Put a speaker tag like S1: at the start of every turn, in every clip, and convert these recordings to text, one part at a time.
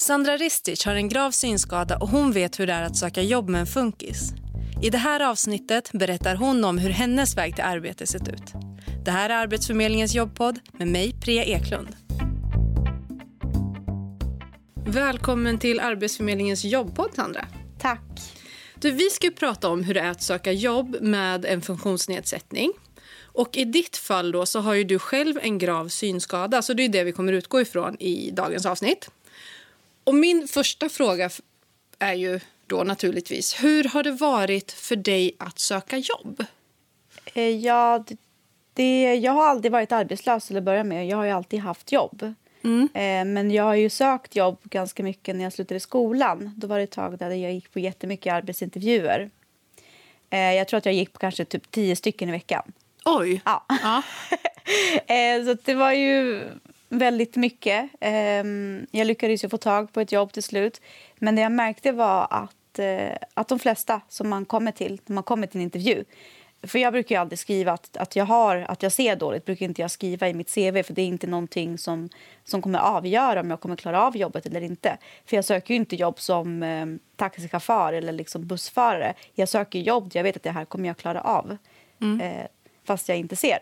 S1: Sandra Ristic har en grav synskada och hon vet hur det är att söka jobb med en funkis. I det här avsnittet berättar hon om hur hennes väg till arbete sett ut. Det här är Arbetsförmedlingens jobbpodd med mig, Priya Eklund. Välkommen till Arbetsförmedlingens jobbpodd, Sandra.
S2: Tack.
S1: Du, vi ska prata om hur det är att söka jobb med en funktionsnedsättning. Och I ditt fall då så har du själv en grav synskada, så det är det vi kommer utgå ifrån i dagens avsnitt. Och Min första fråga är ju då naturligtvis, hur har det varit för dig att söka jobb?
S2: Eh, ja, det, jag har aldrig varit arbetslös till att börja med. Jag har alltid haft jobb. Mm. Eh, men jag har ju sökt jobb ganska mycket när jag slutade skolan. Då var det ett tag där jag gick på jättemycket arbetsintervjuer. Eh, jag tror att jag gick på kanske typ tio stycken i veckan.
S1: Oj!
S2: Ja. ja. så det var ju väldigt mycket. Ehm, jag lyckades ju få tag på ett jobb till slut. Men det jag märkte var att, eh, att de flesta som man kommer till när man kommer till en intervju för jag brukar ju aldrig skriva att, att, jag har, att jag ser dåligt. brukar inte jag skriva i mitt CV för det är inte någonting som, som kommer avgöra om jag kommer klara av jobbet eller inte. För jag söker ju inte jobb som eh, taxichaufför eller liksom bussförare. Jag söker jobb där jag vet att det här kommer jag klara av. Mm. Eh, fast jag inte ser.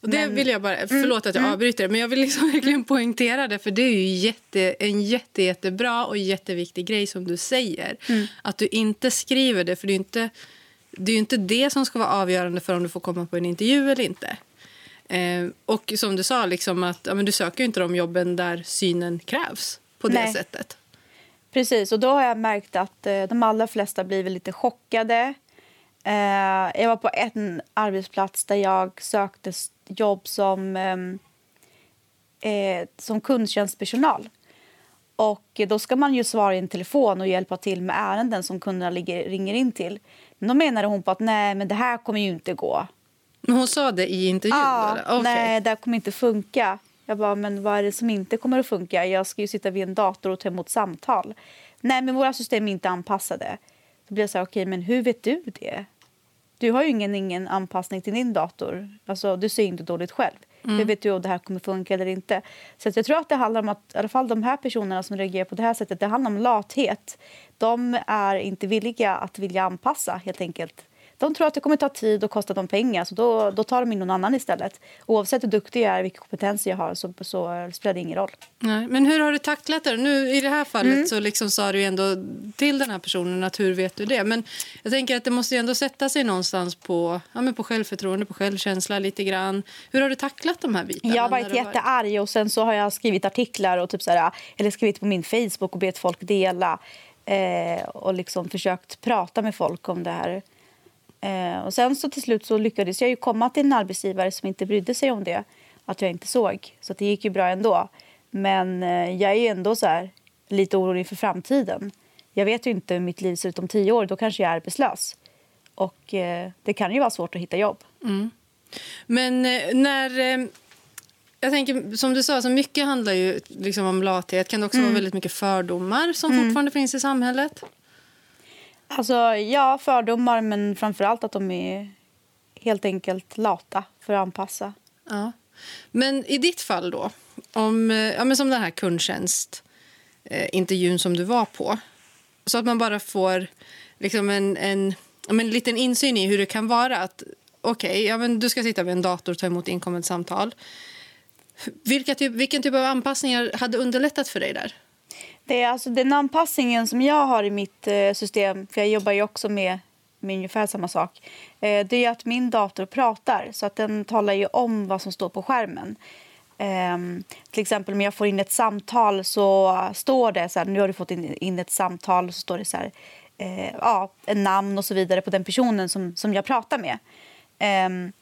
S1: Och det men, vill jag bara, mm, förlåt att jag mm. avbryter, men jag vill liksom verkligen poängtera det för det är ju jätte, en jätte, jättebra och jätteviktig grej som du säger. Mm. Att du inte skriver det, för det är inte det är inte det som ska vara avgörande för om du får komma på en intervju eller inte. Eh, och som du sa, liksom att, ja, men du söker inte de jobben där synen krävs på det Nej. sättet.
S2: Precis, och då har jag märkt att eh, de allra flesta blir lite chockade. Eh, jag var på en arbetsplats där jag sökte jobb som, ehm, eh, som kundtjänstpersonal. Och då ska man ju svara i en telefon och hjälpa till med ärenden som kunderna ligger, ringer in till. Men då menade hon på att nej, men det här kommer ju inte gå.
S1: Men hon sa det i intervjun?
S2: Ja, okay. nej, det här kommer inte funka. Jag bara, men vad är det som inte kommer att funka? Jag ska ju sitta vid en dator och ta emot samtal. Nej, men våra system är inte anpassade. Då blir jag så här, okej, okay, men hur vet du det? Du har ju ingen, ingen anpassning till din dator. Alltså, du ser inte dåligt själv. Mm. Hur vet du om det här kommer funka eller inte? Så jag tror att det handlar om att i alla fall de här personerna som reagerar på det här sättet, det handlar om lathet. De är inte villiga att vilja anpassa helt enkelt de tror att det kommer ta tid och kosta dem pengar så då, då tar de in någon annan istället. Oavsett hur duktig jag är vilka kompetenser jag har så, så spelar det ingen roll.
S1: Nej, men hur har du tacklat det? Nu i det här fallet mm. så liksom sa du ändå till den här personen att hur vet du det? Men jag tänker att det måste ändå sätta sig någonstans på, ja, men på självförtroende, på självkänsla lite grann. Hur har du tacklat de här bitarna?
S2: Jag har varit jättearg och sen så har jag skrivit artiklar och typ så här, eller skrivit på min Facebook och bett folk dela eh, och liksom försökt prata med folk om det här. Eh, och sen så till slut så lyckades jag ju komma till en arbetsgivare som inte brydde sig om det, att jag inte såg. Så det gick ju bra ändå. Men eh, jag är ändå så här, lite orolig för framtiden. Jag vet ju inte hur mitt liv ser ut om tio år. Då kanske jag är arbetslös. Och eh, det kan ju vara svårt att hitta jobb.
S1: Mm. Men eh, när... Eh, jag tänker, som du sa, så mycket handlar ju liksom om lathet. Kan det också mm. vara väldigt mycket fördomar som mm. fortfarande finns i samhället?
S2: Alltså, ja, fördomar, men framför allt att de är helt enkelt lata för att anpassa.
S1: Ja. Men i ditt fall då, om, ja, men som den här kundtjänstintervjun eh, som du var på, så att man bara får liksom en, en, en, liten insyn i hur det kan vara. att Okej, okay, ja, du ska sitta vid en dator och ta emot inkommande samtal. Vilka typ, vilken typ av anpassningar hade underlättat för dig där?
S2: Det är alltså den anpassningen som jag har i mitt eh, system, för jag jobbar ju också med, med ungefär samma sak. Eh, det är att min dator pratar, så att den talar ju om vad som står på skärmen. Um, till exempel om jag får in ett samtal så står det så här, nu har du fått in, in ett samtal så står det så här, uh, ja, en namn och så vidare på den personen som, som jag pratar med. Um,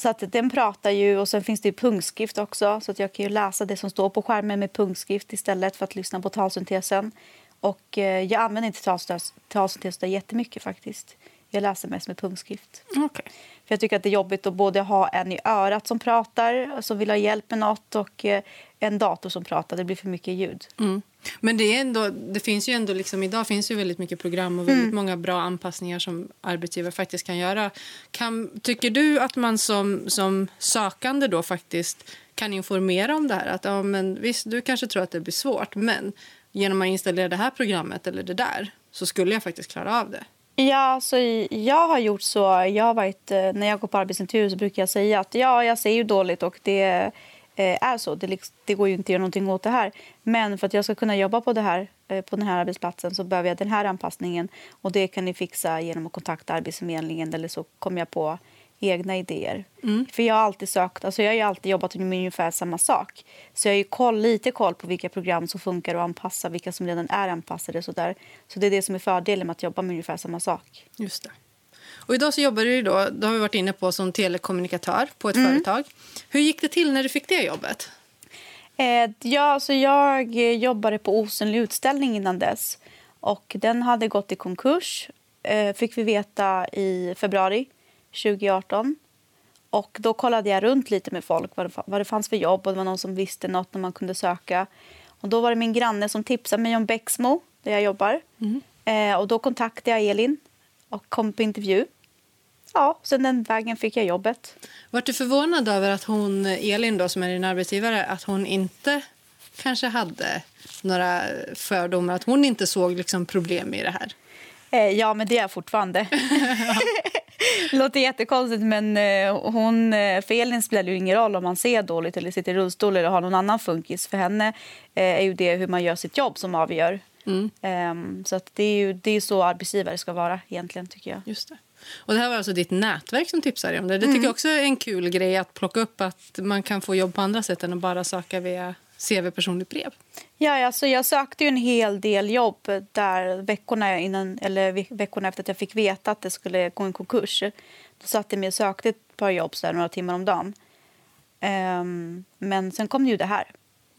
S2: så att den pratar ju och sen finns det punktskrift också så att jag kan ju läsa det som står på skärmen med punktskrift istället för att lyssna på talsyntesen. Och eh, jag använder inte talsyntes jättemycket faktiskt. Jag läser mest med punktskrift.
S1: Okay.
S2: För jag tycker att det är jobbigt att både ha en i örat som pratar, som vill ha hjälp med något och eh, en dator som pratar. Det blir för mycket ljud.
S1: Mm. Men det, är ändå, det finns ju ändå liksom, idag finns ju väldigt mycket program och väldigt mm. många bra anpassningar som arbetsgivare faktiskt kan göra. Kan, tycker du att man som, som sökande då faktiskt kan informera om det här? Att ja, men visst, du kanske tror att det blir svårt, men genom att installera det här programmet eller det där så skulle jag faktiskt klara av det.
S2: Ja, så jag har gjort så. Jag har varit, eh, när jag går på arbetsintervju så brukar jag säga att ja, jag ser ju dåligt och det är så. Det, det, går ju inte att göra någonting åt det här. Men för att jag ska kunna jobba på, det här, eh, på den här arbetsplatsen så behöver jag den här anpassningen. Och det kan ni fixa genom att kontakta Arbetsförmedlingen eller så kommer jag på egna idéer. Mm. För jag har alltid sökt, alltså jag har alltid jobbat med ungefär samma sak. Så jag har koll, lite koll på vilka program som funkar och anpassa, vilka som redan är anpassade. Så, där. så det är det som är fördelen med att jobba med ungefär samma sak.
S1: Just det. Och idag så jobbar du då, det har vi varit inne på, som telekommunikatör på ett mm. företag. Hur gick det till när du fick det jobbet?
S2: Eh, ja, så jag jobbade på Osynlig utställning innan dess. Och den hade gått i konkurs, eh, fick vi veta i februari 2018. Och då kollade jag runt lite med folk vad det, vad det fanns för jobb och det var någon som visste något när man kunde söka. Och då var det min granne som tipsade mig om Bexmo där jag jobbar. Mm. Eh, och då kontaktade jag Elin och kom på intervju. Ja, sen den vägen fick jag jobbet.
S1: Var du förvånad över att hon, Elin då, som är din arbetsgivare, att hon inte kanske hade några fördomar, att hon inte såg liksom problem i det här?
S2: Eh, ja, men det är jag fortfarande. det låter jättekonstigt, men eh, hon, eh, för Elin spelar ju ingen roll om man ser dåligt eller sitter i rullstol eller har någon annan funkis. För henne är ju det hur man gör sitt jobb som avgör. Mm. Um, så att det är ju det är så arbetsgivare ska vara egentligen, tycker jag.
S1: Just det. Och det här var alltså ditt nätverk som tipsade om det. Det tycker mm. jag också är en kul grej att plocka upp att man kan få jobb på andra sätt än att bara söka via CV personligt brev.
S2: Ja, alltså jag sökte ju en hel del jobb där veckorna, innan, eller veckorna efter att jag fick veta att det skulle gå en konkurs. Då satt jag med och sökte ett par jobb så där, några timmar om dagen. Um, men sen kom ju det här.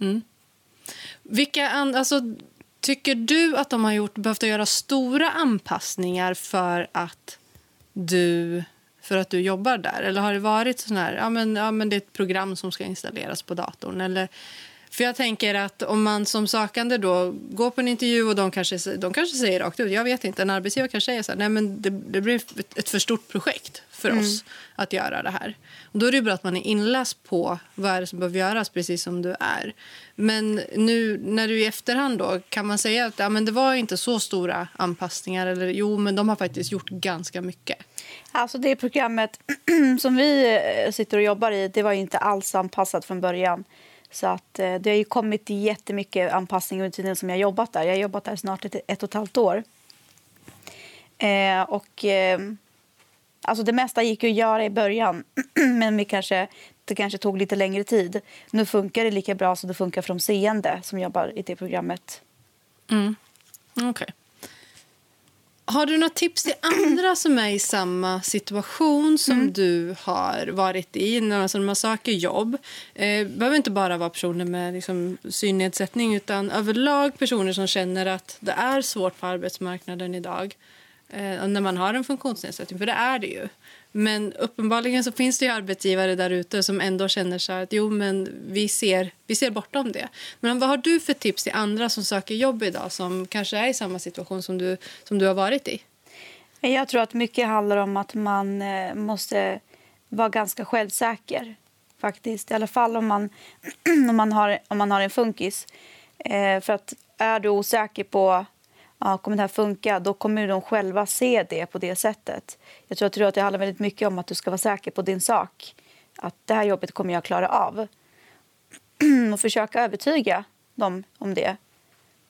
S2: Mm.
S1: Vilka alltså, tycker du att de har gjort, behövt göra stora anpassningar för att du för att du jobbar där? Eller har det varit sån här, ja men, ja men det är ett program som ska installeras på datorn? Eller för jag tänker att om man som sökande då går på en intervju och de kanske, de kanske säger rakt ut, jag vet inte, en arbetsgivare kanske säger så här, nej men det, det blir ett för stort projekt för mm. oss att göra det här. Och då är det bra att man är inläst på vad är som behöver göras precis som du är. Men nu när du i efterhand då, kan man säga att ja, men det var inte så stora anpassningar eller jo, men de har faktiskt gjort ganska mycket.
S2: Alltså det programmet som vi eh, sitter och jobbar i, det var inte alls anpassat från början. Så att, eh, det har ju kommit jättemycket anpassning under tiden som jag jobbat där. Jag har jobbat där snart ett, ett och ett halvt år. Eh, och, eh, alltså det mesta gick att göra i början, men vi kanske, det kanske tog lite längre tid. Nu funkar det lika bra som det funkar för de seende som jobbar i det programmet.
S1: Mm. Okay. Har du några tips till andra som är i samma situation som mm. du har varit i alltså när man söker jobb? Det eh, behöver inte bara vara personer med liksom, synnedsättning utan överlag personer som känner att det är svårt på arbetsmarknaden idag eh, när man har en funktionsnedsättning, för det är det ju. Men uppenbarligen så finns det ju arbetsgivare där ute som ändå känner så att jo, men vi ser, vi ser bortom det. Men vad har du för tips till andra som söker jobb idag som kanske är i samma situation som du, som du har varit i?
S2: Jag tror att mycket handlar om att man eh, måste vara ganska självsäker. faktiskt. I alla fall om man, om man, har, om man har en funkis. Eh, för att är du osäker på ja, kommer det här funka, då kommer de själva se det på det sättet. Jag tror, jag tror att det handlar väldigt mycket om att du ska vara säker på din sak. Att det här jobbet kommer jag klara av. och försöka övertyga dem om det.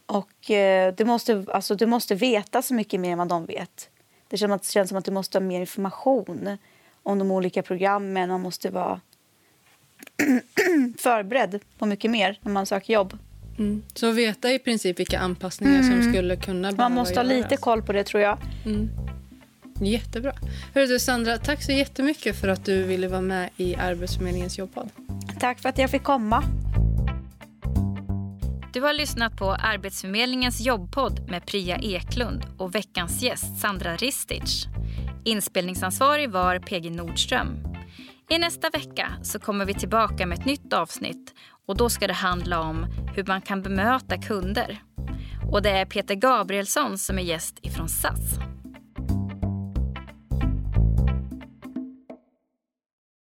S2: Och eh, du, måste, alltså, du måste veta så mycket mer än vad de vet. Det känns, det känns som att du måste ha mer information om de olika programmen. Man måste vara förberedd på mycket mer när man söker jobb.
S1: Mm. Så veta i princip vilka anpassningar mm. som skulle kunna
S2: Man måste ha lite koll på det tror jag. Mm.
S1: Jättebra. Hörru du Sandra, tack så jättemycket för att du ville vara med i Arbetsförmedlingens jobbpodd.
S2: Tack för att jag fick komma.
S3: Du har lyssnat på Arbetsförmedlingens jobbpodd med Priya Eklund och veckans gäst Sandra Ristic. Inspelningsansvarig var PG Nordström. I nästa vecka så kommer vi tillbaka med ett nytt avsnitt och då ska det handla om hur man kan bemöta kunder. Och det är Peter Gabrielsson som är gäst ifrån SAS.